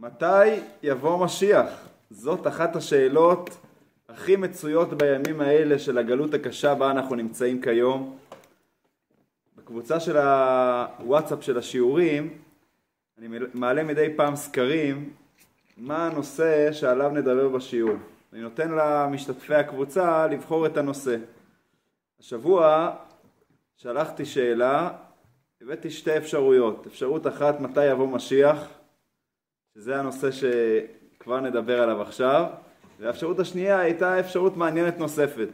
מתי יבוא משיח? זאת אחת השאלות הכי מצויות בימים האלה של הגלות הקשה בה אנחנו נמצאים כיום. בקבוצה של הוואטסאפ של השיעורים אני מעלה מדי פעם סקרים מה הנושא שעליו נדבר בשיעור. אני נותן למשתתפי הקבוצה לבחור את הנושא. השבוע שלחתי שאלה, הבאתי שתי אפשרויות. אפשרות אחת, מתי יבוא משיח? שזה הנושא שכבר נדבר עליו עכשיו, והאפשרות השנייה הייתה אפשרות מעניינת נוספת.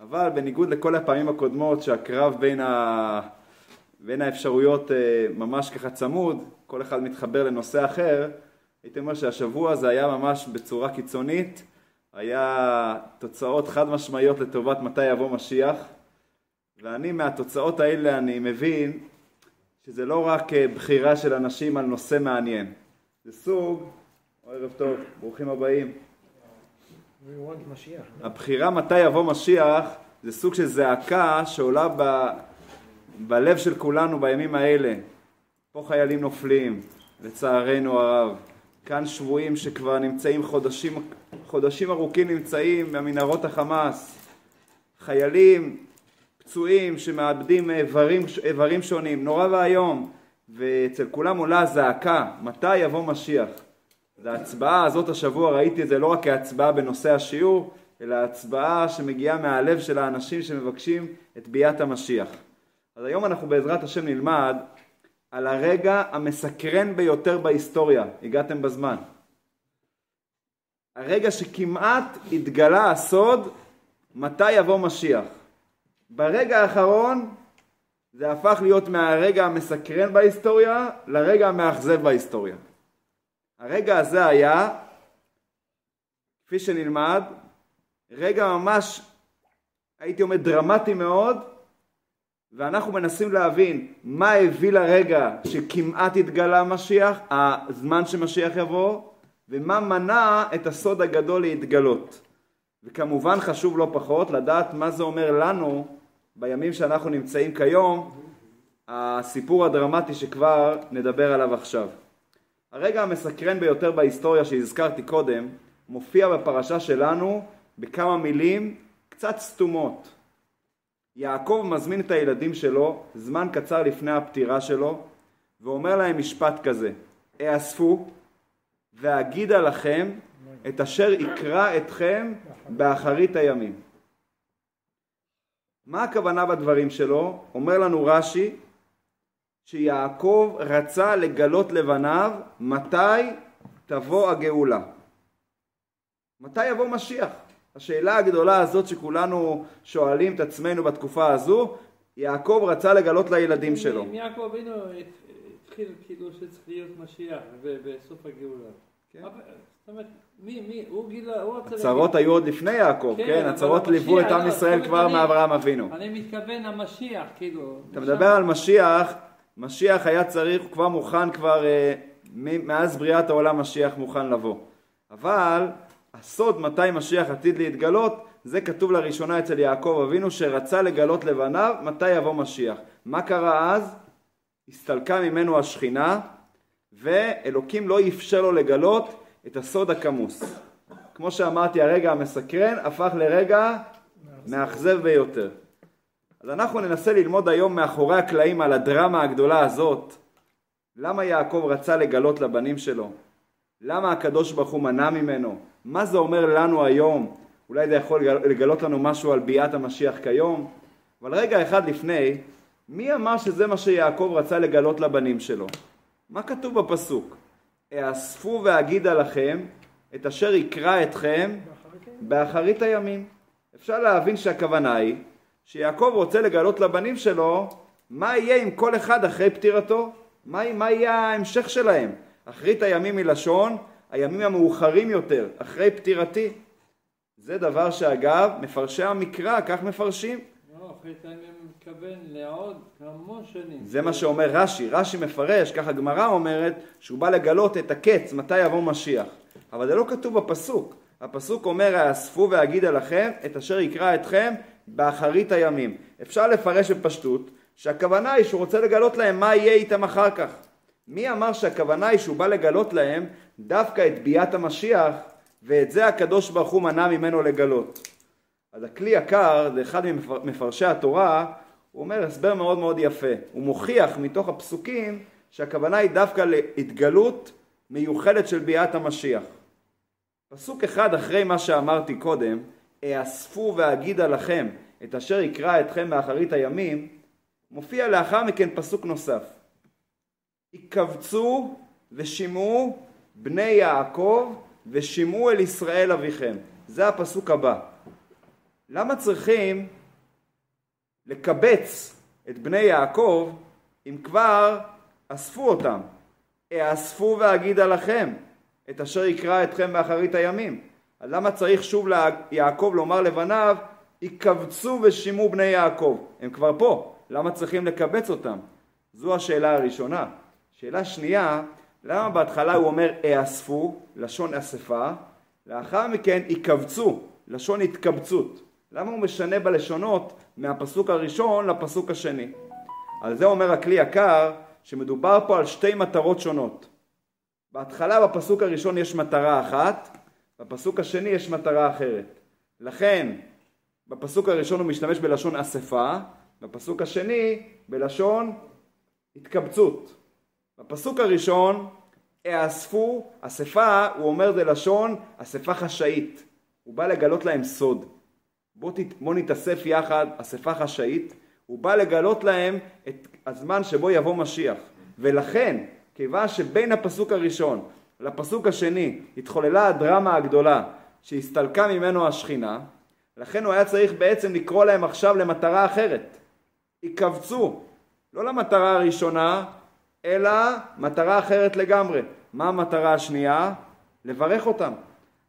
אבל בניגוד לכל הפעמים הקודמות שהקרב בין, ה... בין האפשרויות אה, ממש ככה צמוד, כל אחד מתחבר לנושא אחר, הייתי אומר שהשבוע זה היה ממש בצורה קיצונית, היה תוצאות חד משמעיות לטובת מתי יבוא משיח, ואני מהתוצאות האלה אני מבין שזה לא רק אה, בחירה של אנשים על נושא מעניין, זה סוג, ערב טוב, ברוכים הבאים. הבחירה מתי יבוא משיח זה סוג של זעקה שעולה ב, בלב של כולנו בימים האלה. פה חיילים נופלים, לצערנו הרב. כאן שבויים שכבר נמצאים חודשים, חודשים ארוכים נמצאים במנהרות החמאס. חיילים פצועים שמאבדים איברים, איברים שונים, נורא ואיום. ואצל כולם עולה הזעקה, מתי יבוא משיח? וההצבעה הזאת השבוע ראיתי את זה לא רק כהצבעה בנושא השיעור, אלא הצבעה שמגיעה מהלב של האנשים שמבקשים את ביאת המשיח. אז היום אנחנו בעזרת השם נלמד על הרגע המסקרן ביותר בהיסטוריה, הגעתם בזמן. הרגע שכמעט התגלה הסוד מתי יבוא משיח. ברגע האחרון זה הפך להיות מהרגע המסקרן בהיסטוריה לרגע המאכזב בהיסטוריה. הרגע הזה היה, כפי שנלמד, רגע ממש, הייתי אומר, דרמטי מאוד, ואנחנו מנסים להבין מה הביא לרגע שכמעט התגלה משיח, הזמן שמשיח יבוא, ומה מנע את הסוד הגדול להתגלות. וכמובן חשוב לא פחות לדעת מה זה אומר לנו בימים שאנחנו נמצאים כיום, הסיפור הדרמטי שכבר נדבר עליו עכשיו. הרגע המסקרן ביותר בהיסטוריה שהזכרתי קודם, מופיע בפרשה שלנו בכמה מילים קצת סתומות. יעקב מזמין את הילדים שלו זמן קצר לפני הפטירה שלו ואומר להם משפט כזה: אאספו ואגידה לכם את אשר יקרא אתכם באחרית הימים. מה הכוונה בדברים שלו? אומר לנו רש"י שיעקב רצה לגלות לבניו מתי תבוא הגאולה. מתי יבוא משיח? השאלה הגדולה הזאת שכולנו שואלים את עצמנו בתקופה הזו, יעקב רצה לגלות לילדים שלו. יעקב אבינו התחיל כאילו שצריך להיות משיח בסוף הגאולה. כן. זאת אומרת, מי, מי, הוא גילה, הוא רצה... הצהרות היו עוד לפני יעקב, כן, כן הצהרות ליוו את עם לא, ישראל כבר מאברהם אבינו. אני מתכוון המשיח, כאילו. אתה מדבר על משיח, משיח היה צריך, הוא כבר מוכן כבר, אה, מאז בריאת העולם משיח מוכן לבוא. אבל הסוד מתי משיח עתיד להתגלות, זה כתוב לראשונה אצל יעקב אבינו שרצה לגלות לבניו מתי יבוא משיח. מה קרה אז? הסתלקה ממנו השכינה ואלוקים לא אפשר לו לגלות את הסוד הכמוס. כמו שאמרתי, הרגע המסקרן הפך לרגע מאכזב ביותר. אז אנחנו ננסה ללמוד היום מאחורי הקלעים על הדרמה הגדולה הזאת. למה יעקב רצה לגלות לבנים שלו? למה הקדוש ברוך הוא מנע ממנו? מה זה אומר לנו היום? אולי זה יכול לגלות לנו משהו על ביאת המשיח כיום? אבל רגע אחד לפני, מי אמר שזה מה שיעקב רצה לגלות לבנים שלו? מה כתוב בפסוק? אאספו ואגידה לכם את אשר יקרא אתכם באחרית הימים. אפשר להבין שהכוונה היא שיעקב רוצה לגלות לבנים שלו מה יהיה עם כל אחד אחרי פטירתו, מה, מה יהיה ההמשך שלהם. אחרית הימים מלשון הימים המאוחרים יותר, אחרי פטירתי. זה דבר שאגב מפרשי המקרא כך מפרשים. הימים מתכוון לעוד המון שנים. זה מה שאומר רש"י, רש"י מפרש, ככה הגמרא אומרת, שהוא בא לגלות את הקץ, מתי יבוא משיח. אבל זה לא כתוב בפסוק. הפסוק אומר, האספו ואגידה לכם את אשר יקרא אתכם באחרית הימים. אפשר לפרש בפשטות שהכוונה היא שהוא רוצה לגלות להם מה יהיה איתם אחר כך. מי אמר שהכוונה היא שהוא בא לגלות להם דווקא את ביאת המשיח ואת זה הקדוש ברוך הוא מנע ממנו לגלות. אז הכלי יקר, זה אחד ממפרשי התורה, הוא אומר הסבר מאוד מאוד יפה. הוא מוכיח מתוך הפסוקים שהכוונה היא דווקא להתגלות מיוחדת של ביאת המשיח. פסוק אחד אחרי מה שאמרתי קודם, אאספו ואגידה לכם את אשר יקרא אתכם מאחרית הימים, מופיע לאחר מכן פסוק נוסף. יקבצו ושמעו בני יעקב ושמעו אל ישראל אביכם. זה הפסוק הבא. למה צריכים לקבץ את בני יעקב אם כבר אספו אותם? אאספו ואגידה לכם את אשר יקרא אתכם באחרית הימים. אז למה צריך שוב ליעקב לומר לבניו יקבצו ושמעו בני יעקב? הם כבר פה, למה צריכים לקבץ אותם? זו השאלה הראשונה. שאלה שנייה, למה בהתחלה הוא אומר אאספו, לשון אספה, לאחר מכן יקבצו, לשון התקבצות. למה הוא משנה בלשונות מהפסוק הראשון לפסוק השני? על זה אומר הכלי יקר שמדובר פה על שתי מטרות שונות. בהתחלה בפסוק הראשון יש מטרה אחת, בפסוק השני יש מטרה אחרת. לכן בפסוק הראשון הוא משתמש בלשון אספה, בפסוק השני בלשון התקבצות. בפסוק הראשון אאספו, אספה, הוא אומר זה לשון אספה חשאית. הוא בא לגלות להם סוד. בוא, ת, בוא נתאסף יחד, אספה חשאית. הוא בא לגלות להם את הזמן שבו יבוא משיח. ולכן, כיוון שבין הפסוק הראשון לפסוק השני התחוללה הדרמה הגדולה שהסתלקה ממנו השכינה, לכן הוא היה צריך בעצם לקרוא להם עכשיו למטרה אחרת. יקבצו, לא למטרה הראשונה, אלא מטרה אחרת לגמרי. מה המטרה השנייה? לברך אותם.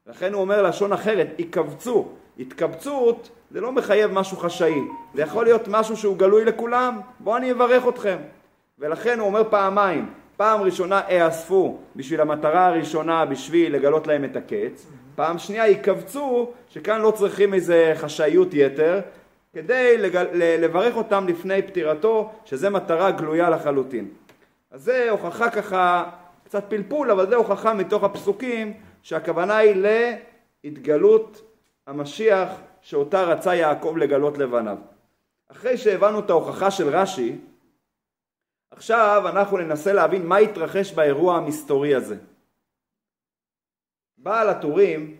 לכן הוא אומר לשון אחרת, יקבצו. התקבצות זה לא מחייב משהו חשאי, זה יכול להיות משהו שהוא גלוי לכולם, בואו אני אברך אתכם. ולכן הוא אומר פעמיים, פעם ראשונה אאספו בשביל המטרה הראשונה, בשביל לגלות להם את הקץ, פעם שנייה יקבצו, שכאן לא צריכים איזה חשאיות יתר, כדי לגל, לברך אותם לפני פטירתו, שזה מטרה גלויה לחלוטין. אז זה הוכחה ככה, קצת פלפול, אבל זה הוכחה מתוך הפסוקים שהכוונה היא להתגלות המשיח שאותה רצה יעקב לגלות לבניו. אחרי שהבנו את ההוכחה של רש"י, עכשיו אנחנו ננסה להבין מה התרחש באירוע המסתורי הזה. בעל הטורים,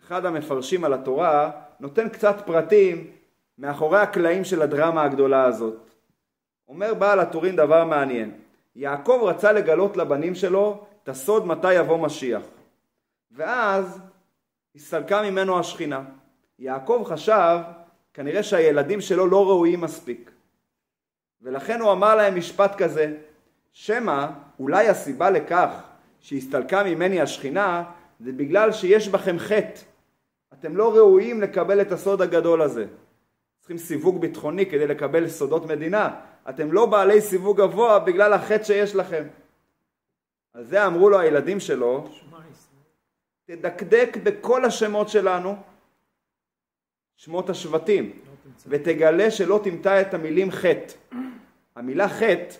אחד המפרשים על התורה, נותן קצת פרטים מאחורי הקלעים של הדרמה הגדולה הזאת. אומר בעל הטורים דבר מעניין. יעקב רצה לגלות לבנים שלו את הסוד מתי יבוא משיח. ואז הסתלקה ממנו השכינה. יעקב חשב כנראה שהילדים שלו לא ראויים מספיק. ולכן הוא אמר להם משפט כזה, שמא אולי הסיבה לכך שהסתלקה ממני השכינה זה בגלל שיש בכם חטא. אתם לא ראויים לקבל את הסוד הגדול הזה. צריכים סיווג ביטחוני כדי לקבל סודות מדינה. אתם לא בעלי סיווג גבוה בגלל החטא שיש לכם. על זה אמרו לו הילדים שלו, תדקדק בכל השמות שלנו, שמות השבטים, ותגלה שלא תמצא את המילים חטא. המילה חטא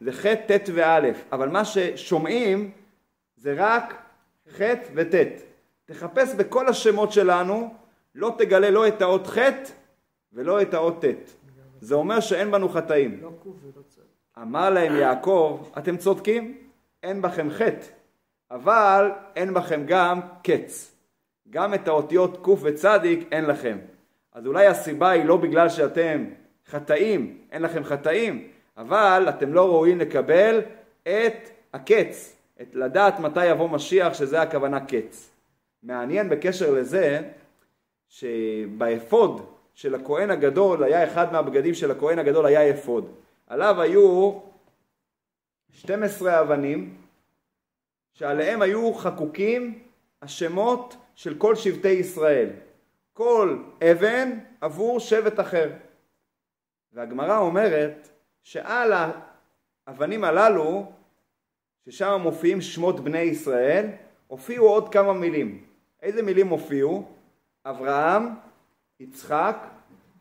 זה חטא, ט' וא', אבל מה ששומעים זה רק חטא וט'. תחפש בכל השמות שלנו, לא תגלה לא את האות חטא ולא את האות ט'. זה אומר שאין בנו חטאים. לא אמר להם יעקב, אתם צודקים, אין בכם חטא, אבל אין בכם גם קץ. גם את האותיות ק' וצדיק אין לכם. אז אולי הסיבה היא לא בגלל שאתם חטאים, אין לכם חטאים, אבל אתם לא ראויים לקבל את הקץ, את לדעת מתי יבוא משיח, שזה הכוונה קץ. מעניין בקשר לזה, שבאפוד של הכהן הגדול, היה אחד מהבגדים של הכהן הגדול היה אפוד. עליו היו 12 אבנים, שעליהם היו חקוקים השמות של כל שבטי ישראל. כל אבן עבור שבט אחר. והגמרא אומרת שעל האבנים הללו, ששם מופיעים שמות בני ישראל, הופיעו עוד כמה מילים. איזה מילים הופיעו? אברהם, יצחק,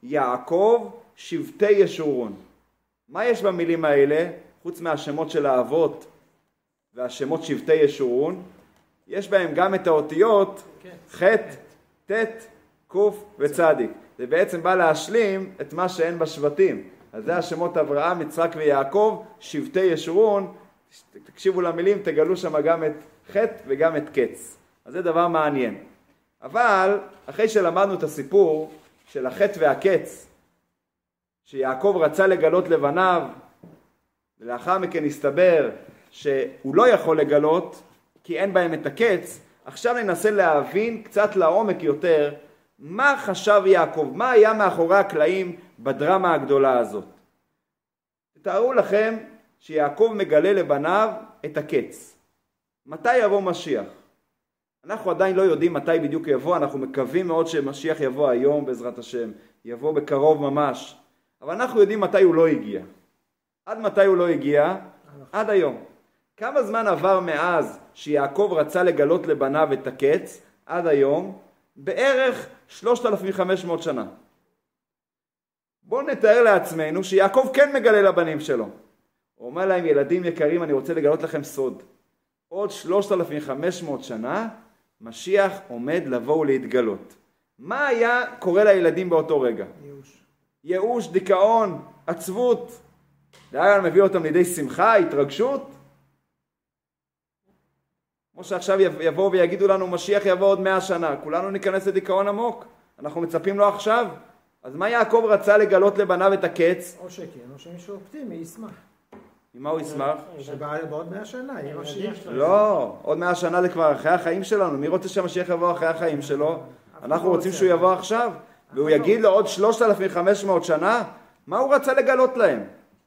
יעקב, שבטי ישורון. מה יש במילים האלה? חוץ מהשמות של האבות והשמות שבטי ישורון, יש בהם גם את האותיות ח', ט', ק' וצ'. זה בעצם בא להשלים את מה שאין בשבטים. אז זה השמות אברהם, יצחק ויעקב, שבטי ישורון. תקשיבו למילים, תגלו שם גם את ח' וגם את קץ. אז זה דבר מעניין. אבל אחרי שלמדנו את הסיפור של החטא והקץ, שיעקב רצה לגלות לבניו, ולאחר מכן הסתבר שהוא לא יכול לגלות כי אין בהם את הקץ, עכשיו ננסה להבין קצת לעומק יותר מה חשב יעקב, מה היה מאחורי הקלעים בדרמה הגדולה הזאת. תארו לכם שיעקב מגלה לבניו את הקץ. מתי יבוא משיח? אנחנו עדיין לא יודעים מתי בדיוק יבוא, אנחנו מקווים מאוד שמשיח יבוא היום בעזרת השם, יבוא בקרוב ממש, אבל אנחנו יודעים מתי הוא לא הגיע. עד מתי הוא לא הגיע? עד היום. כמה זמן עבר מאז שיעקב רצה לגלות לבניו את הקץ עד היום? בערך 3,500 שנה. בואו נתאר לעצמנו שיעקב כן מגלה לבנים שלו. הוא אומר להם, ילדים יקרים, אני רוצה לגלות לכם סוד. עוד 3,500 שנה, משיח עומד לבוא ולהתגלות. מה היה קורה לילדים באותו רגע? ייאוש. ייאוש, דיכאון, עצבות. זה היה מביא אותם לידי שמחה, התרגשות? כמו שעכשיו יבואו ויגידו לנו משיח יבוא עוד מאה שנה, כולנו ניכנס לדיכאון עמוק, אנחנו מצפים לו עכשיו. אז מה יעקב רצה לגלות לבניו את הקץ? או שכן, או שמישהו אופטימי ישמח. ממה הוא ישמח? שבעוד מאה שנה יהיה משיח. לא, עוד מאה שנה זה כבר אחרי החיים שלנו, מי רוצה שהמשיח יבוא אחרי החיים שלו? אנחנו רוצים שהוא יבוא עכשיו, והוא יגיד לו עוד 3,500 שנה? מה הוא רצה לגלות להם?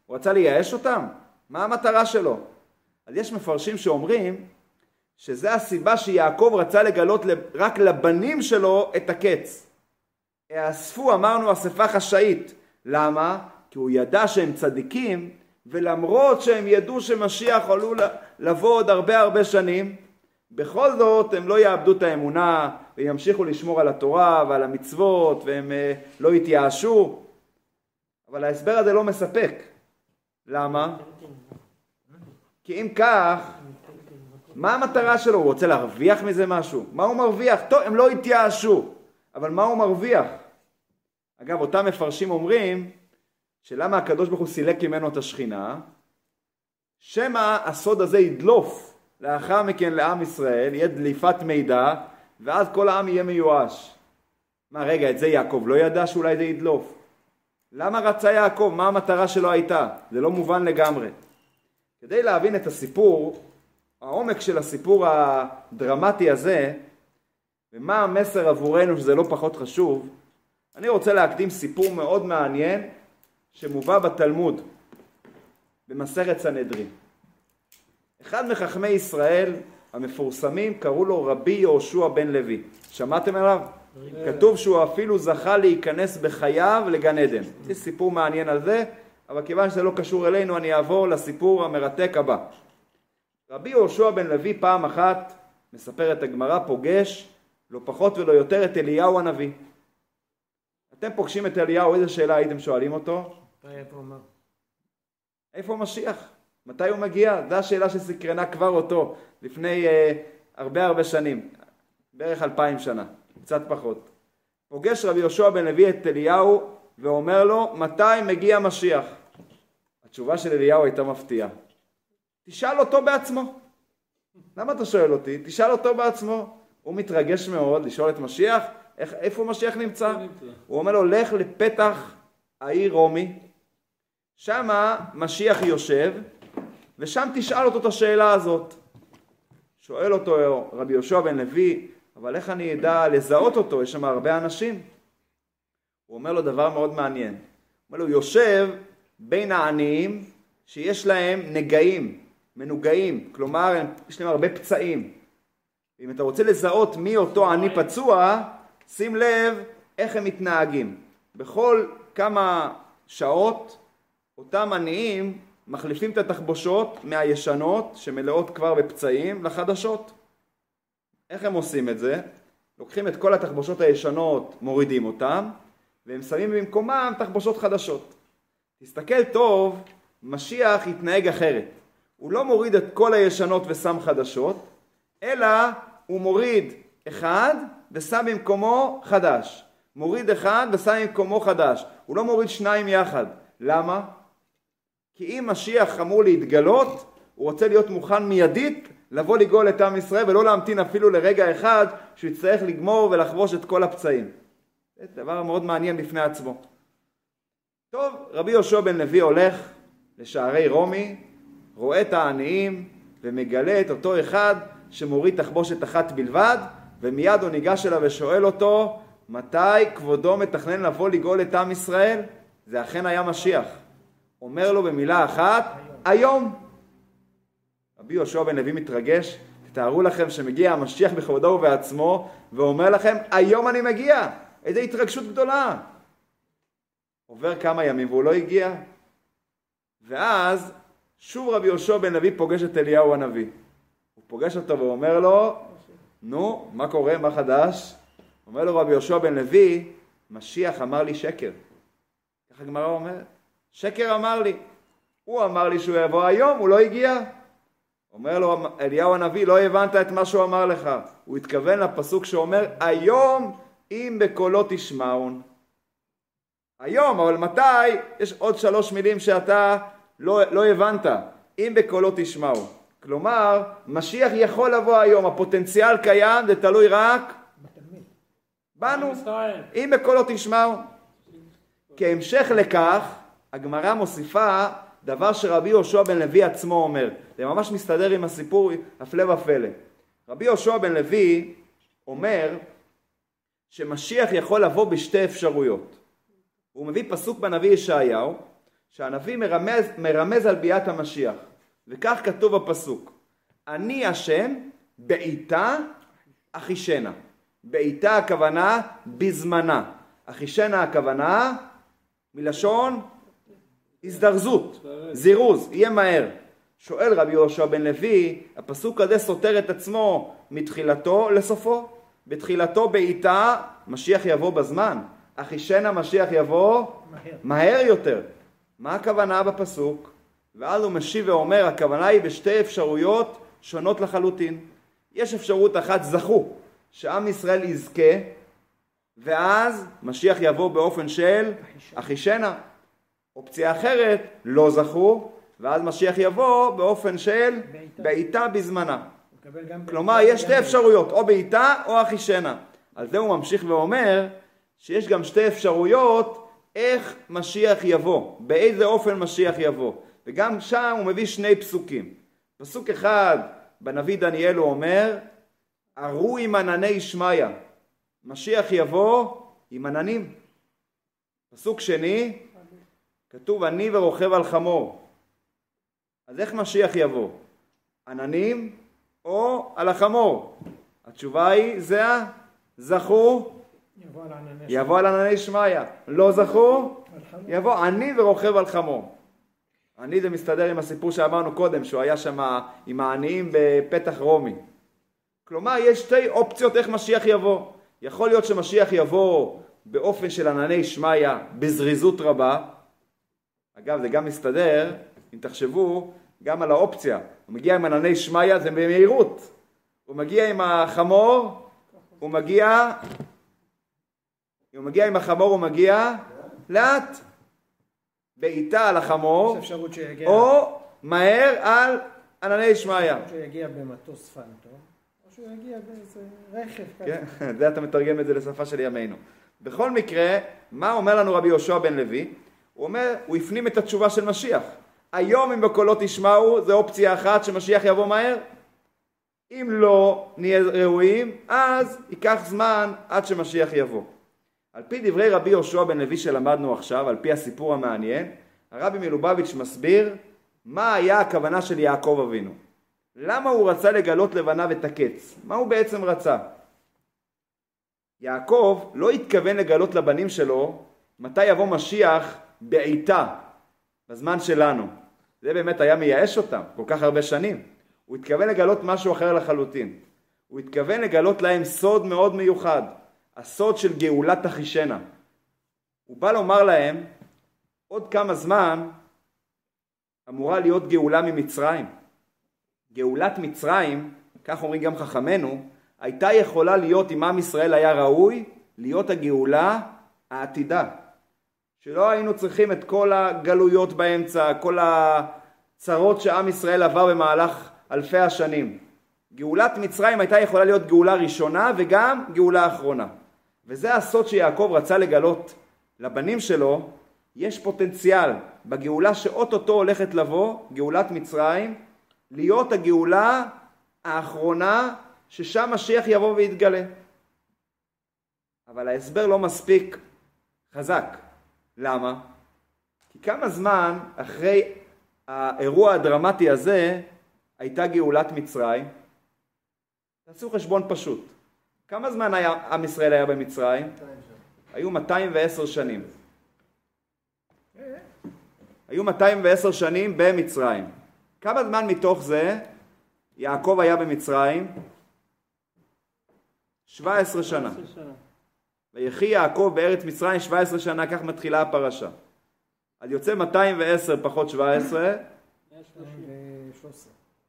הוא רצה לייאש אותם? מה המטרה שלו? אז יש מפרשים שאומרים שזה הסיבה שיעקב רצה לגלות רק לבנים שלו את הקץ. האספו, אמרנו, אספה חשאית. למה? כי הוא ידע שהם צדיקים, ולמרות שהם ידעו שמשיח עלול לבוא עוד הרבה הרבה שנים, בכל זאת הם לא יאבדו את האמונה וימשיכו לשמור על התורה ועל המצוות והם אה, לא יתייאשו. אבל ההסבר הזה לא מספק. למה? כי אם כך, מה המטרה שלו? הוא רוצה להרוויח מזה משהו? מה הוא מרוויח? טוב, הם לא התייאשו, אבל מה הוא מרוויח? אגב, אותם מפרשים אומרים שלמה הקדוש ברוך הוא סילק ממנו את השכינה, שמא הסוד הזה ידלוף לאחר מכן לעם ישראל, יהיה דליפת מידע, ואז כל העם יהיה מיואש. מה, רגע, את זה יעקב לא ידע שאולי זה ידלוף? למה רצה יעקב? מה המטרה שלו הייתה? זה לא מובן לגמרי. כדי להבין את הסיפור, העומק של הסיפור הדרמטי הזה, ומה המסר עבורנו שזה לא פחות חשוב, אני רוצה להקדים סיפור מאוד מעניין שמובא בתלמוד, במסכת סנהדרין. אחד מחכמי ישראל המפורסמים קראו לו רבי יהושע בן לוי. שמעתם עליו? כתוב שהוא אפילו זכה להיכנס בחייו לגן עדן. יש סיפור מעניין על זה, אבל כיוון שזה לא קשור אלינו אני אעבור לסיפור המרתק הבא. רבי יהושע בן לוי פעם אחת, מספרת הגמרא, פוגש לא פחות ולא יותר את אליהו הנביא. אתם פוגשים את אליהו, איזה שאלה הייתם שואלים אותו? איפה משיח? מתי הוא מגיע? זו השאלה שסקרנה כבר אותו לפני uh, הרבה הרבה שנים, בערך אלפיים שנה, קצת פחות. פוגש רבי יהושע בן לוי את אליהו ואומר לו, מתי מגיע משיח? התשובה של אליהו הייתה מפתיעה. תשאל אותו בעצמו. למה אתה שואל אותי? תשאל אותו בעצמו. הוא מתרגש מאוד לשאול את משיח, איך, איפה משיח נמצא? הוא אומר לו, לך לפתח העיר רומי, שמה משיח יושב, ושם תשאל אותו את השאלה הזאת. שואל אותו רבי יהושע בן לוי, אבל איך אני אדע לזהות אותו? יש שם הרבה אנשים. הוא אומר לו דבר מאוד מעניין. הוא אומר לו, יושב בין העניים שיש להם נגעים, מנוגעים, כלומר יש להם הרבה פצעים. אם אתה רוצה לזהות מי אותו עני פצוע, שים לב איך הם מתנהגים. בכל כמה שעות אותם עניים מחליפים את התחבושות מהישנות שמלאות כבר בפצעים לחדשות. איך הם עושים את זה? לוקחים את כל התחבושות הישנות, מורידים אותן, והם שמים במקומם תחבושות חדשות. תסתכל טוב משיח יתנהג אחרת. הוא לא מוריד את כל הישנות ושם חדשות, אלא הוא מוריד אחד ושם במקומו חדש. מוריד אחד ושם במקומו חדש. הוא לא מוריד שניים יחד. למה? כי אם משיח אמור להתגלות, הוא רוצה להיות מוכן מיידית לבוא לגאול את עם ישראל ולא להמתין אפילו לרגע אחד שהוא יצטרך לגמור ולחבוש את כל הפצעים. זה דבר מאוד מעניין בפני עצמו. טוב, רבי יהושע בן לוי הולך לשערי רומי, רואה את העניים ומגלה את אותו אחד שמוריד תחבושת אחת בלבד ומיד הוא ניגש אליו ושואל אותו מתי כבודו מתכנן לבוא לגאול את עם ישראל? זה אכן היה משיח. אומר לו במילה אחת, היום. רבי יהושע בן לוי מתרגש, תתארו לכם שמגיע המשיח בכבודו ובעצמו ואומר לכם, היום אני מגיע. איזו התרגשות גדולה. עובר כמה ימים והוא לא הגיע. ואז שוב רבי יהושע בן לוי פוגש את אליהו הנביא. הוא פוגש אותו ואומר לו, נו, מה קורה, מה חדש? אומר לו רבי יהושע בן לוי, משיח אמר לי שקר. ככה הגמרא אומרת. שקר אמר לי. הוא אמר לי שהוא יבוא היום, הוא לא הגיע. אומר לו אליהו הנביא, לא הבנת את מה שהוא אמר לך. הוא התכוון לפסוק שאומר, היום אם בקולו תשמעון. היום, אבל מתי? יש עוד שלוש מילים שאתה לא, לא הבנת. אם בקולו תשמעו. כלומר, משיח יכול לבוא היום, הפוטנציאל קיים, זה תלוי רק בנו. אם בקולו תשמעו. כהמשך לכך, הגמרא מוסיפה דבר שרבי יהושע בן לוי עצמו אומר. זה ממש מסתדר עם הסיפור הפלא ופלא. רבי יהושע בן לוי אומר שמשיח יכול לבוא בשתי אפשרויות. הוא מביא פסוק בנביא ישעיהו, שהנביא מרמז, מרמז על ביאת המשיח. וכך כתוב בפסוק: אני השם בעיתה אחישנה. בעיתה הכוונה בזמנה. אחישנה הכוונה מלשון הזדרזות, זירוז, יהיה מהר. שואל רבי יהושע בן לוי, הפסוק הזה סותר את עצמו מתחילתו לסופו. בתחילתו בעיטה, משיח יבוא בזמן. אחישנה משיח יבוא מהר. מהר יותר. מה הכוונה בפסוק? ואז הוא משיב ואומר, הכוונה היא בשתי אפשרויות שונות לחלוטין. יש אפשרות אחת, זכו, שעם ישראל יזכה, ואז משיח יבוא באופן של אחישנה. אופציה אחרת, לא זכו, ואז משיח יבוא באופן של בעיטה בזמנה. כלומר, יש שתי אפשרויות, או בעיטה או אחישנה. על זה הוא ממשיך ואומר שיש גם שתי אפשרויות איך משיח יבוא, באיזה אופן משיח יבוא. וגם שם הוא מביא שני פסוקים. פסוק אחד בנביא דניאל הוא אומר, ארו עם ענני שמיא, משיח יבוא עם עננים. פסוק שני, כתוב אני ורוכב על חמור. אז איך משיח יבוא? עננים או על החמור? התשובה היא זה זכו יבוא על ענני שמיא. לא זכו? יבוא עני ורוכב על חמור. עני זה מסתדר עם הסיפור שאמרנו קודם, שהוא היה שם עם העניים בפתח רומי. כלומר, יש שתי אופציות איך משיח יבוא. יכול להיות שמשיח יבוא באופן של ענני שמיא בזריזות רבה. אגב, זה גם מסתדר, אם תחשבו, גם על האופציה. הוא מגיע עם ענני שמיא זה במהירות. הוא מגיע עם החמור, הוא מגיע אם הוא מגיע עם החמור הוא מגיע לאט. בעיטה על החמור, או מהר על ענני אפשרות שהוא יגיע במטוס פנטו, או שהוא יגיע באיזה רכב כזה. כן, זה אתה מתרגם את זה לשפה של ימינו. בכל מקרה, מה אומר לנו רבי יהושע בן לוי? הוא אומר, הוא הפנים את התשובה של משיח. היום אם בקולות תשמעו, זה אופציה אחת שמשיח יבוא מהר. אם לא נהיה ראויים, אז ייקח זמן עד שמשיח יבוא. על פי דברי רבי יהושע בן לוי שלמדנו עכשיו, על פי הסיפור המעניין, הרבי מלובביץ' מסביר מה היה הכוונה של יעקב אבינו. למה הוא רצה לגלות לבניו את הקץ? מה הוא בעצם רצה? יעקב לא התכוון לגלות לבנים שלו מתי יבוא משיח בעיטה, בזמן שלנו. זה באמת היה מייאש אותם כל כך הרבה שנים. הוא התכוון לגלות משהו אחר לחלוטין. הוא התכוון לגלות להם סוד מאוד מיוחד. הסוד של גאולת אחישנה. הוא בא לומר להם, עוד כמה זמן אמורה להיות גאולה ממצרים. גאולת מצרים, כך אומרים גם חכמינו, הייתה יכולה להיות, אם עם ישראל היה ראוי, להיות הגאולה העתידה. שלא היינו צריכים את כל הגלויות באמצע, כל הצרות שעם ישראל עבר במהלך אלפי השנים. גאולת מצרים הייתה יכולה להיות גאולה ראשונה וגם גאולה אחרונה. וזה הסוד שיעקב רצה לגלות לבנים שלו, יש פוטנציאל בגאולה שאו-טו-טו הולכת לבוא, גאולת מצרים, להיות הגאולה האחרונה ששם משיח יבוא ויתגלה. אבל ההסבר לא מספיק חזק. למה? כי כמה זמן אחרי האירוע הדרמטי הזה הייתה גאולת מצרים? תעשו חשבון פשוט. כמה זמן היה, עם ישראל היה במצרים? היו 210 שנים. היו 210 שנים במצרים. כמה זמן מתוך זה יעקב היה במצרים? 17 שנה. ויחי יעקב בארץ מצרים 17 שנה, כך מתחילה הפרשה. אז יוצא 210 פחות 17.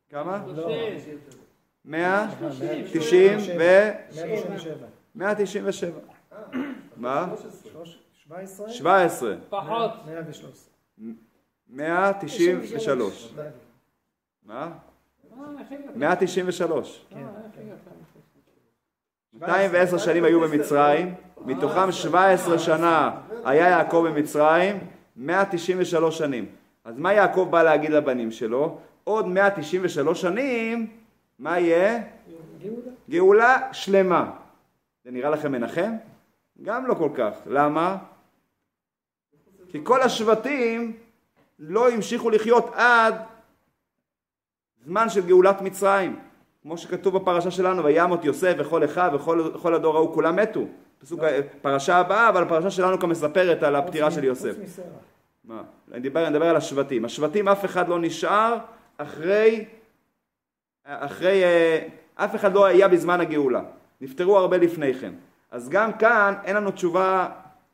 כמה? 190 ו... 197. מה? 17. פחות. 193. מה? 193. 210 שנים היו במצרים, מתוכם 17 שנה היה יעקב במצרים, 193 שנים. אז מה יעקב בא להגיד לבנים שלו? עוד 193 שנים, מה יהיה? גאולה. גאולה שלמה. זה נראה לכם מנחם? גם לא כל כך. למה? כי כל השבטים לא המשיכו לחיות עד זמן של גאולת מצרים. כמו שכתוב בפרשה שלנו, וימות יוסף וכל אחיו וכל הדור ההוא כולם מתו. פסוק, פרשה הבאה, אבל הפרשה שלנו כאן מספרת על הפטירה של יוסף. מה? אני מדבר, אני מדבר על השבטים. השבטים אף אחד לא נשאר אחרי, אחרי, אה, אף אחד לא היה בזמן הגאולה. נפטרו הרבה לפני כן. אז גם כאן אין לנו תשובה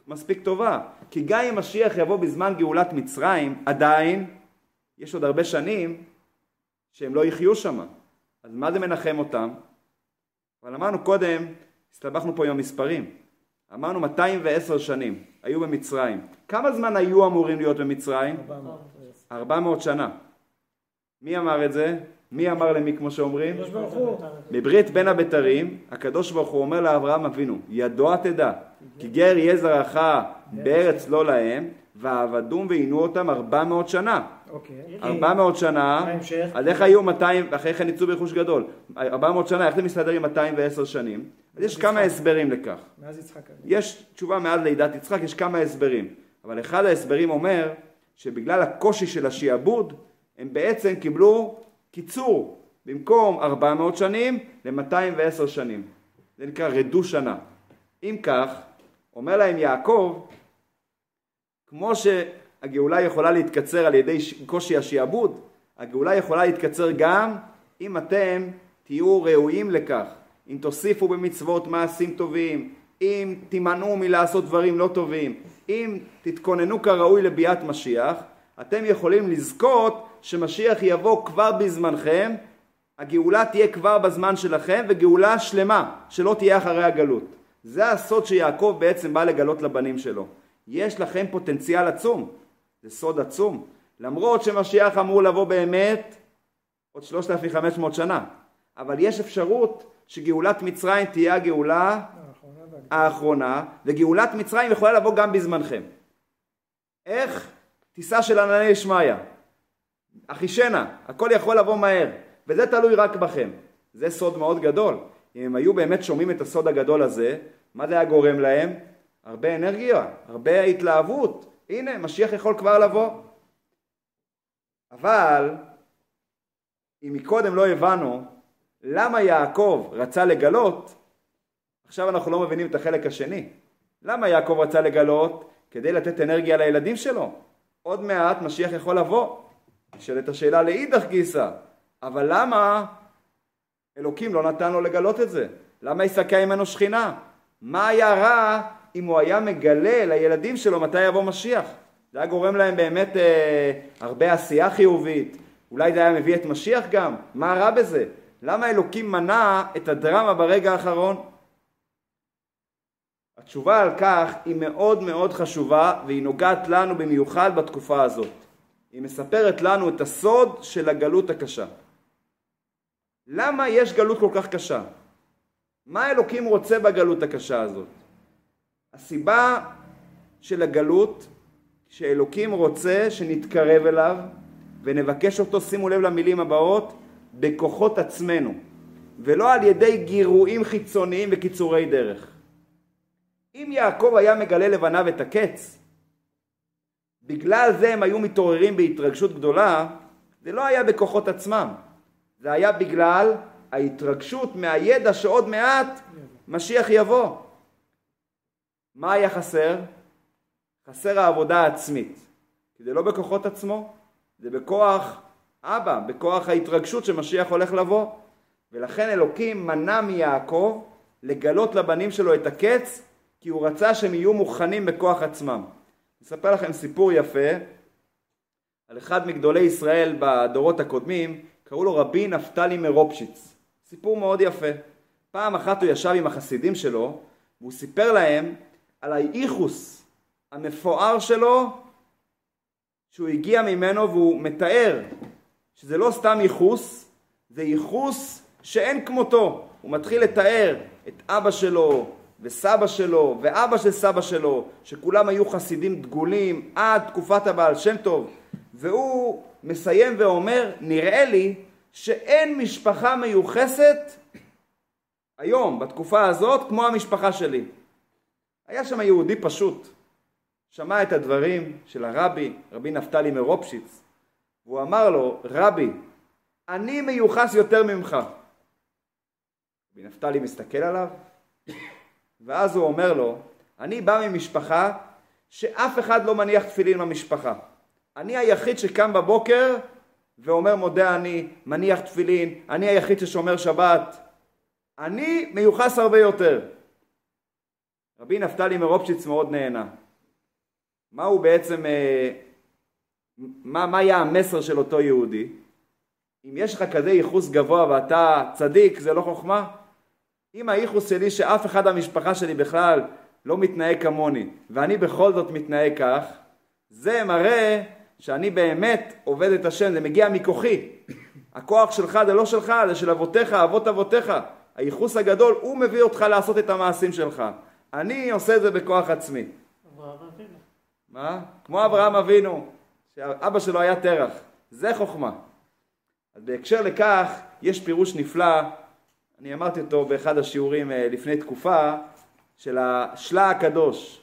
מספיק טובה. כי גם אם משיח יבוא בזמן גאולת מצרים, עדיין יש עוד הרבה שנים שהם לא יחיו שם. אז מה זה מנחם אותם? אבל אמרנו קודם, הסתבכנו פה עם המספרים. אמרנו 210 שנים היו במצרים. כמה זמן היו אמורים להיות במצרים? 400, 400 שנה. מי אמר את זה? מי אמר למי כמו שאומרים? בברית בין הבתרים, הקדוש ברוך הוא אומר לאברהם אבינו, ידוע תדע, כי גר יהיה זרעך בארץ לא להם, ועבדום ועינו אותם ארבע מאות שנה. אוקיי. ארבע מאות שנה, אז איך היו 200, אחרי כן יצאו ברכוש גדול. ארבע מאות שנה, איך זה מסתדר עם 210 שנים? אז יש כמה הסברים לכך. מאז יצחק. יש תשובה מאז לידת יצחק, יש כמה הסברים. אבל אחד ההסברים אומר שבגלל הקושי של השיעבוד, הם בעצם קיבלו קיצור. במקום 400 שנים ל-210 שנים. זה נקרא רדו שנה. אם כך, אומר להם יעקב, כמו שהגאולה יכולה להתקצר על ידי קושי השיעבוד, הגאולה יכולה להתקצר גם אם אתם תהיו ראויים לכך, אם תוסיפו במצוות מעשים טובים, אם תימנעו מלעשות דברים לא טובים, אם תתכוננו כראוי לביאת משיח, אתם יכולים לזכות שמשיח יבוא כבר בזמנכם, הגאולה תהיה כבר בזמן שלכם וגאולה שלמה שלא תהיה אחרי הגלות. זה הסוד שיעקב בעצם בא לגלות לבנים שלו. יש לכם פוטנציאל עצום, זה סוד עצום. למרות שמשיח אמור לבוא באמת עוד 3,500 שנה, אבל יש אפשרות שגאולת מצרים תהיה הגאולה האחרונה, וגאולת מצרים יכולה לבוא גם בזמנכם. איך? טיסה של ענני שמעיה. אחישנה, הכל יכול לבוא מהר, וזה תלוי רק בכם. זה סוד מאוד גדול. אם הם היו באמת שומעים את הסוד הגדול הזה, מה זה היה גורם להם? הרבה אנרגיה, הרבה התלהבות. הנה, משיח יכול כבר לבוא. אבל אם מקודם לא הבנו למה יעקב רצה לגלות, עכשיו אנחנו לא מבינים את החלק השני. למה יעקב רצה לגלות? כדי לתת אנרגיה לילדים שלו. עוד מעט משיח יכול לבוא. נשאלת השאלה לאידך גיסא, אבל למה אלוקים לא נתן לו לגלות את זה? למה יסקה ממנו שכינה? מה היה רע אם הוא היה מגלה לילדים שלו מתי יבוא משיח? זה היה גורם להם באמת אה, הרבה עשייה חיובית, אולי זה היה מביא את משיח גם, מה רע בזה? למה אלוקים מנע את הדרמה ברגע האחרון? התשובה על כך היא מאוד מאוד חשובה והיא נוגעת לנו במיוחד בתקופה הזאת. היא מספרת לנו את הסוד של הגלות הקשה. למה יש גלות כל כך קשה? מה אלוקים רוצה בגלות הקשה הזאת? הסיבה של הגלות שאלוקים רוצה שנתקרב אליו ונבקש אותו, שימו לב למילים הבאות, בכוחות עצמנו ולא על ידי גירויים חיצוניים וקיצורי דרך. אם יעקב היה מגלה לבניו את הקץ, בגלל זה הם היו מתעוררים בהתרגשות גדולה, זה לא היה בכוחות עצמם, זה היה בגלל ההתרגשות מהידע שעוד מעט משיח יבוא. מה היה חסר? חסר העבודה העצמית. כי זה לא בכוחות עצמו, זה בכוח אבא, בכוח ההתרגשות שמשיח הולך לבוא. ולכן אלוקים מנע מיעקב לגלות לבנים שלו את הקץ, כי הוא רצה שהם יהיו מוכנים בכוח עצמם. אספר לכם סיפור יפה על אחד מגדולי ישראל בדורות הקודמים, קראו לו רבי נפתלי מרופשיץ. סיפור מאוד יפה. פעם אחת הוא ישב עם החסידים שלו, והוא סיפר להם על האיכוס המפואר שלו שהוא הגיע ממנו והוא מתאר שזה לא סתם ייחוס, זה ייחוס שאין כמותו. הוא מתחיל לתאר את אבא שלו וסבא שלו ואבא של סבא שלו, שכולם היו חסידים דגולים עד תקופת הבעל שם טוב, והוא מסיים ואומר, נראה לי שאין משפחה מיוחסת היום, בתקופה הזאת, כמו המשפחה שלי. היה שם יהודי פשוט, שמע את הדברים של הרבי, רבי נפתלי מרופשיץ, והוא אמר לו, רבי, אני מיוחס יותר ממך. רבי נפתלי מסתכל עליו, ואז הוא אומר לו, אני בא ממשפחה שאף אחד לא מניח תפילין במשפחה. אני היחיד שקם בבוקר ואומר מודה אני, מניח תפילין, אני היחיד ששומר שבת. אני מיוחס הרבה יותר. רבי נפתלי מרופשיץ מאוד נהנה. מה הוא בעצם, אה, מה, מה היה המסר של אותו יהודי? אם יש לך כזה ייחוס גבוה ואתה צדיק, זה לא חוכמה? אם הייחוס שלי שאף אחד במשפחה שלי בכלל לא מתנהג כמוני, ואני בכל זאת מתנהג כך, זה מראה שאני באמת עובד את השם, זה מגיע מכוחי. הכוח שלך זה לא שלך, זה של אבותיך, אבות אבותיך. הייחוס הגדול, הוא מביא אותך לעשות את המעשים שלך. אני עושה את זה בכוח עצמי. מה? כמו אברהם אבינו, שאבא שלו היה תרח. זה חוכמה. אז בהקשר לכך, יש פירוש נפלא, אני אמרתי אותו באחד השיעורים אה, לפני תקופה, של השלה הקדוש.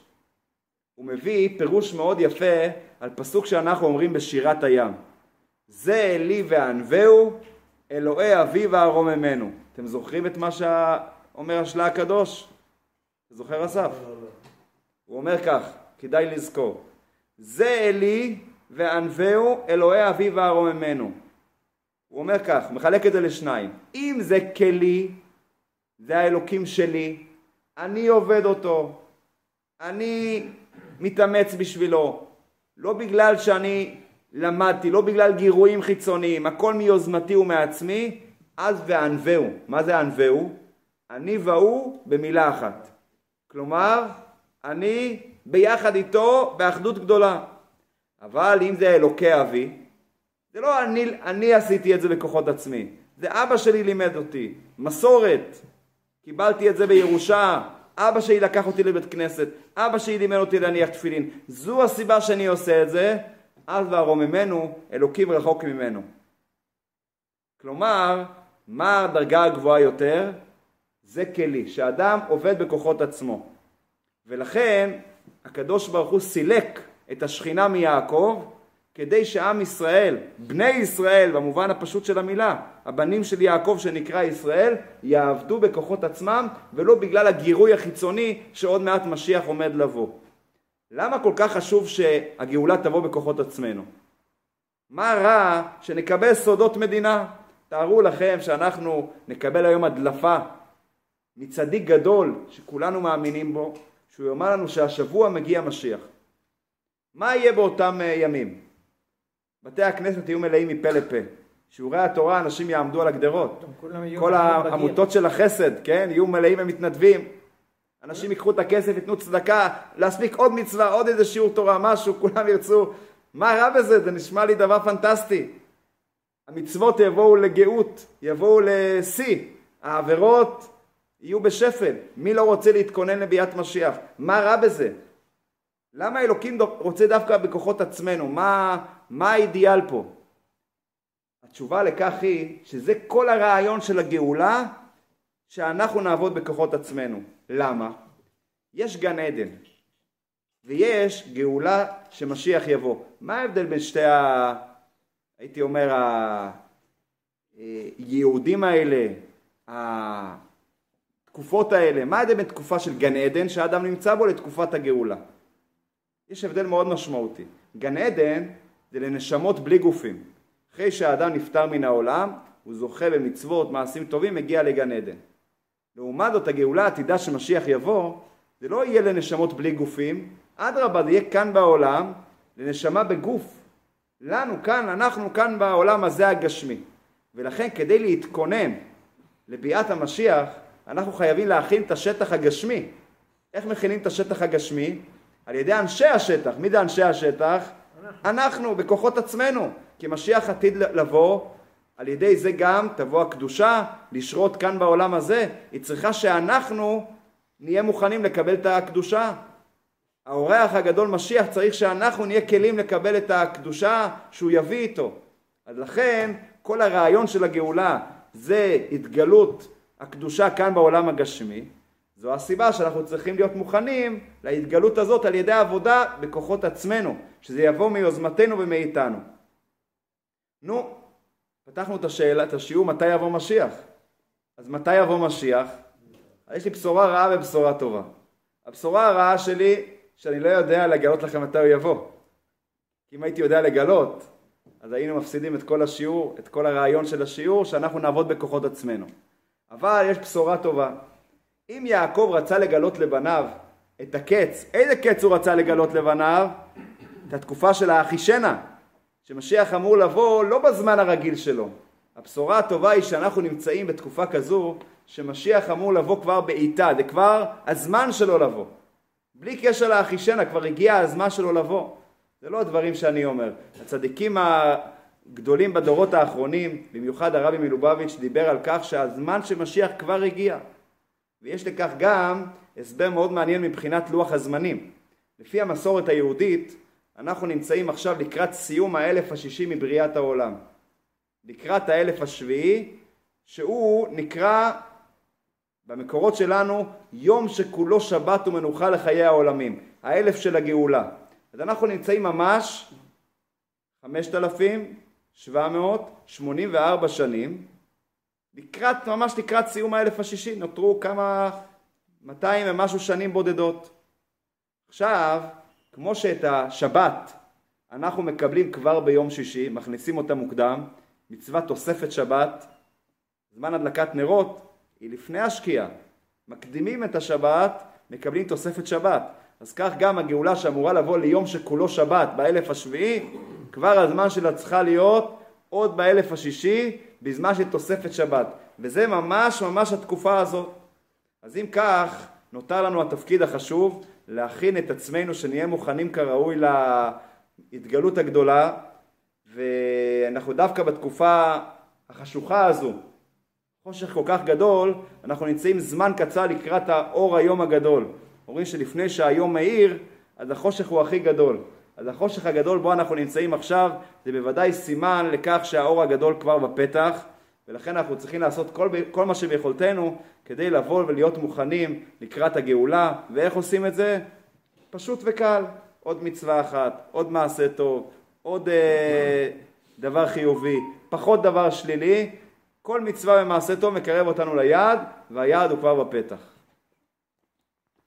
הוא מביא פירוש מאוד יפה על פסוק שאנחנו אומרים בשירת הים. זה אלי וענווהו, אלוהי אבי וארוממנו. אתם זוכרים את מה שאומר השלה הקדוש? זוכר אסף? הוא אומר כך, כדאי לזכור. זה אלי וענווהו, אלוהי אבי וארוממנו. הוא אומר כך, מחלק את זה לשניים. אם זה כלי, זה האלוקים שלי, אני עובד אותו, אני מתאמץ בשבילו, לא בגלל שאני למדתי, לא בגלל גירויים חיצוניים, הכל מיוזמתי ומעצמי, אז וענווהו. מה זה ענווהו? אני והוא במילה אחת. כלומר, אני ביחד איתו באחדות גדולה. אבל אם זה אלוקי אבי, זה לא אני, אני עשיתי את זה בכוחות עצמי, זה אבא שלי לימד אותי, מסורת, קיבלתי את זה בירושה, אבא שלי לקח אותי לבית כנסת, אבא שלי לימד אותי להניח תפילין, זו הסיבה שאני עושה את זה, אז וארוממנו, אלוקים רחוק ממנו. כלומר, מה הדרגה הגבוהה יותר? זה כלי, שאדם עובד בכוחות עצמו. ולכן הקדוש ברוך הוא סילק את השכינה מיעקב כדי שעם ישראל, בני ישראל במובן הפשוט של המילה, הבנים של יעקב שנקרא ישראל, יעבדו בכוחות עצמם ולא בגלל הגירוי החיצוני שעוד מעט משיח עומד לבוא. למה כל כך חשוב שהגאולה תבוא בכוחות עצמנו? מה רע שנקבל סודות מדינה? תארו לכם שאנחנו נקבל היום הדלפה מצדיק גדול שכולנו מאמינים בו, שהוא יאמר לנו שהשבוע מגיע משיח. מה יהיה באותם אה, ימים? בתי הכנסת יהיו מלאים מפה לפה. שיעורי התורה, אנשים יעמדו על הגדרות. כל העמותות של החסד, כן, יהיו מלאים במתנדבים. אנשים ייקחו את הכסף, ייתנו צדקה, להספיק עוד מצווה, עוד איזה שיעור תורה, משהו, כולם ירצו. מה רע בזה? זה נשמע לי דבר פנטסטי. המצוות יבואו לגאות, יבואו לשיא. העבירות יהיו בשפל. מי לא רוצה להתכונן לביאת משיח? מה רע בזה? למה אלוקים רוצה דווקא בכוחות עצמנו? מה, מה האידיאל פה? התשובה לכך היא שזה כל הרעיון של הגאולה שאנחנו נעבוד בכוחות עצמנו. למה? יש גן עדן ויש גאולה שמשיח יבוא. מה ההבדל בין שתי ה... הייתי אומר היהודים האלה, התקופות האלה, מה ההבדל בין תקופה של גן עדן שהאדם נמצא בו לתקופת הגאולה? יש הבדל מאוד משמעותי. גן עדן זה לנשמות בלי גופים. אחרי שהאדם נפטר מן העולם, הוא זוכה במצוות, מעשים טובים, מגיע לגן עדן. לעומת זאת הגאולה העתידה שמשיח יבוא, זה לא יהיה לנשמות בלי גופים, אדרבה זה יהיה כאן בעולם, לנשמה בגוף. לנו כאן, אנחנו כאן בעולם הזה הגשמי. ולכן כדי להתכונן לביאת המשיח, אנחנו חייבים להכין את השטח הגשמי. איך מכינים את השטח הגשמי? על ידי אנשי השטח. מי זה אנשי השטח? אנחנו, בכוחות עצמנו. כי משיח עתיד לבוא, על ידי זה גם תבוא הקדושה לשרות כאן בעולם הזה. היא צריכה שאנחנו נהיה מוכנים לקבל את הקדושה. האורח הגדול משיח צריך שאנחנו נהיה כלים לקבל את הקדושה שהוא יביא איתו. אז לכן כל הרעיון של הגאולה זה התגלות הקדושה כאן בעולם הגשמי. זו הסיבה שאנחנו צריכים להיות מוכנים להתגלות הזאת על ידי עבודה בכוחות עצמנו, שזה יבוא מיוזמתנו ומאיתנו. נו, פתחנו את השאלה, את השיעור מתי יבוא משיח. אז מתי יבוא משיח? יש לי בשורה רעה ובשורה טובה. הבשורה הרעה שלי, שאני לא יודע לגלות לכם מתי הוא יבוא. כי אם הייתי יודע לגלות, אז היינו מפסידים את כל השיעור, את כל הרעיון של השיעור, שאנחנו נעבוד בכוחות עצמנו. אבל יש בשורה טובה. אם יעקב רצה לגלות לבניו את הקץ, איזה קץ הוא רצה לגלות לבניו? את התקופה של האחישנה, שמשיח אמור לבוא לא בזמן הרגיל שלו. הבשורה הטובה היא שאנחנו נמצאים בתקופה כזו שמשיח אמור לבוא כבר בעיטה, זה כבר הזמן שלו לבוא. בלי קשר לאחישנה, כבר הגיע הזמן שלו לבוא. זה לא הדברים שאני אומר. הצדיקים הגדולים בדורות האחרונים, במיוחד הרבי מלובביץ', דיבר על כך שהזמן של משיח כבר הגיע. ויש לכך גם הסבר מאוד מעניין מבחינת לוח הזמנים. לפי המסורת היהודית, אנחנו נמצאים עכשיו לקראת סיום האלף השישי מבריאת העולם. לקראת האלף השביעי, שהוא נקרא במקורות שלנו יום שכולו שבת ומנוחה לחיי העולמים, האלף של הגאולה. אז אנחנו נמצאים ממש 5,784 שנים, לקראת, ממש לקראת סיום האלף השישי, נותרו כמה, 200 ומשהו שנים בודדות. עכשיו, כמו שאת השבת אנחנו מקבלים כבר ביום שישי, מכניסים אותה מוקדם, מצוות תוספת שבת, זמן הדלקת נרות היא לפני השקיעה. מקדימים את השבת, מקבלים תוספת שבת. אז כך גם הגאולה שאמורה לבוא ליום שכולו שבת באלף השביעי, כבר הזמן שלה צריכה להיות עוד באלף השישי, בזמן של תוספת שבת. וזה ממש ממש התקופה הזאת. אז אם כך, נותר לנו התפקיד החשוב להכין את עצמנו שנהיה מוכנים כראוי להתגלות הגדולה ואנחנו דווקא בתקופה החשוכה הזו, חושך כל כך גדול, אנחנו נמצאים זמן קצר לקראת האור היום הגדול. אומרים שלפני שהיום מאיר, אז החושך הוא הכי גדול. אז החושך הגדול בו אנחנו נמצאים עכשיו, זה בוודאי סימן לכך שהאור הגדול כבר בפתח, ולכן אנחנו צריכים לעשות כל, כל מה שביכולתנו כדי לבוא ולהיות מוכנים לקראת הגאולה. ואיך עושים את זה? פשוט וקל. עוד מצווה אחת, עוד מעשה טוב, עוד אה, דבר חיובי, פחות דבר שלילי. כל מצווה ומעשה טוב מקרב אותנו ליעד, והיעד הוא כבר בפתח.